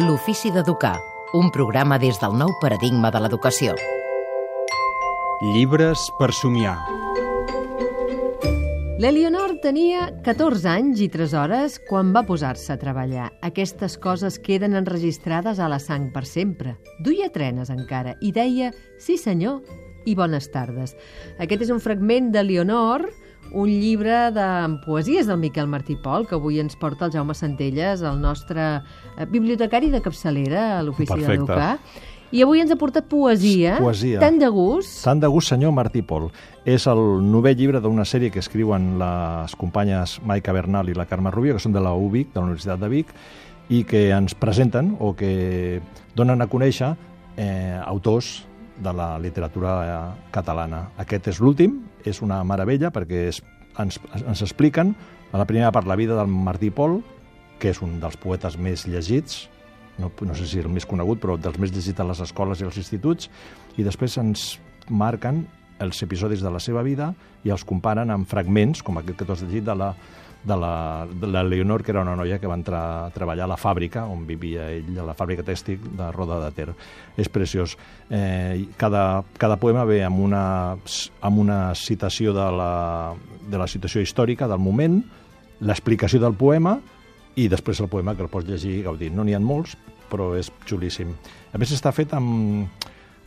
L'ofici d'educar, un programa des del nou paradigma de l'educació. Llibres per somiar. L'Eleonor tenia 14 anys i 3 hores quan va posar-se a treballar. Aquestes coses queden enregistrades a la sang per sempre. Duia trenes encara i deia «Sí, senyor» i «Bones tardes». Aquest és un fragment de Leonor, un llibre de poesies del Miquel Martí Pol, que avui ens porta el Jaume Centelles, el nostre eh, bibliotecari de capçalera a l'Ofici d'Educar. I avui ens ha portat poesia, Poesia. tant de gust. Tant de gust, senyor Martí Pol. És el novè llibre d'una sèrie que escriuen les companyes Maica Bernal i la Carme Rubio, que són de la UBIC, de la Universitat de Vic, i que ens presenten o que donen a conèixer eh, autors de la literatura eh, catalana. Aquest és l'últim, és una meravella perquè es, ens, ens expliquen a la primera part la vida del Martí Pol, que és un dels poetes més llegits, no, no sé si el més conegut, però dels més llegits a les escoles i als instituts, i després ens marquen els episodis de la seva vida i els comparen amb fragments, com aquest que tu has llegit, de la, de la, de la Leonor, que era una noia que va entrar a treballar a la fàbrica on vivia ell, a la fàbrica tèxtil de Roda de Ter. És preciós. Eh, cada, cada poema ve amb una, amb una citació de la, de la situació històrica del moment, l'explicació del poema i després el poema que el pots llegir i gaudir. No n'hi ha molts, però és xulíssim. A més, està fet amb,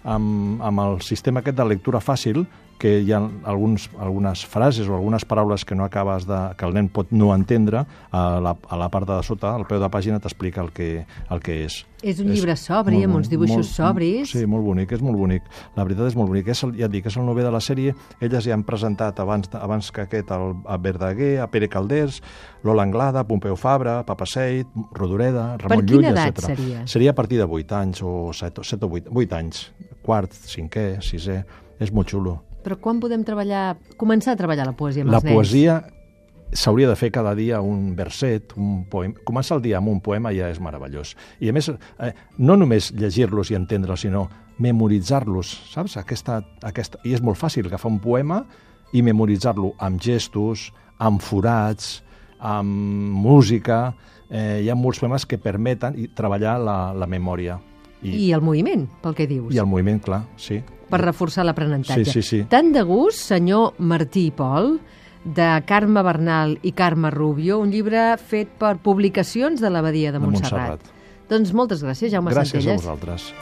amb, amb el sistema aquest de lectura fàcil, que hi ha alguns, algunes frases o algunes paraules que no acabes de, que el nen pot no entendre, a la, a la part de sota, al peu de pàgina, t'explica el, que, el que és. És un llibre sobri, amb uns dibuixos molt, sobris. Sí, molt bonic, és molt bonic. La veritat és molt bonic. És el, ja et dic, és el nové de la sèrie. Elles ja han presentat abans, abans que aquest el, a Verdaguer, a Pere Calders, Lola Anglada, Pompeu Fabra, Papa Seit, Rodoreda, Ramon quina Llull, edat etc. seria? Seria a partir de 8 anys o 7, o 7 o 8, 8 anys. Quart, cinquè, sisè... És molt xulo. Però quan podem treballar, començar a treballar la poesia amb La els nens? poesia s'hauria de fer cada dia un verset, un poema. Començar el dia amb un poema ja és meravellós. I a més, eh, no només llegir-los i entendre'ls, sinó memoritzar-los, saps? Aquesta, aquesta... I és molt fàcil agafar un poema i memoritzar-lo amb gestos, amb forats, amb música... Eh, hi ha molts poemes que permeten treballar la, la memòria. I el moviment, pel que dius, I el moviment, clar, sí. per reforçar l'aprenentatge. Sí, sí, sí. Tant de gust, senyor Martí i Pol, de Carme Bernal i Carme Rubio, un llibre fet per publicacions de l'Abadia de, De Montserrat. Montserrat. Doncs moltes gràcies, Jaume Gràcies a Centelles. vosaltres.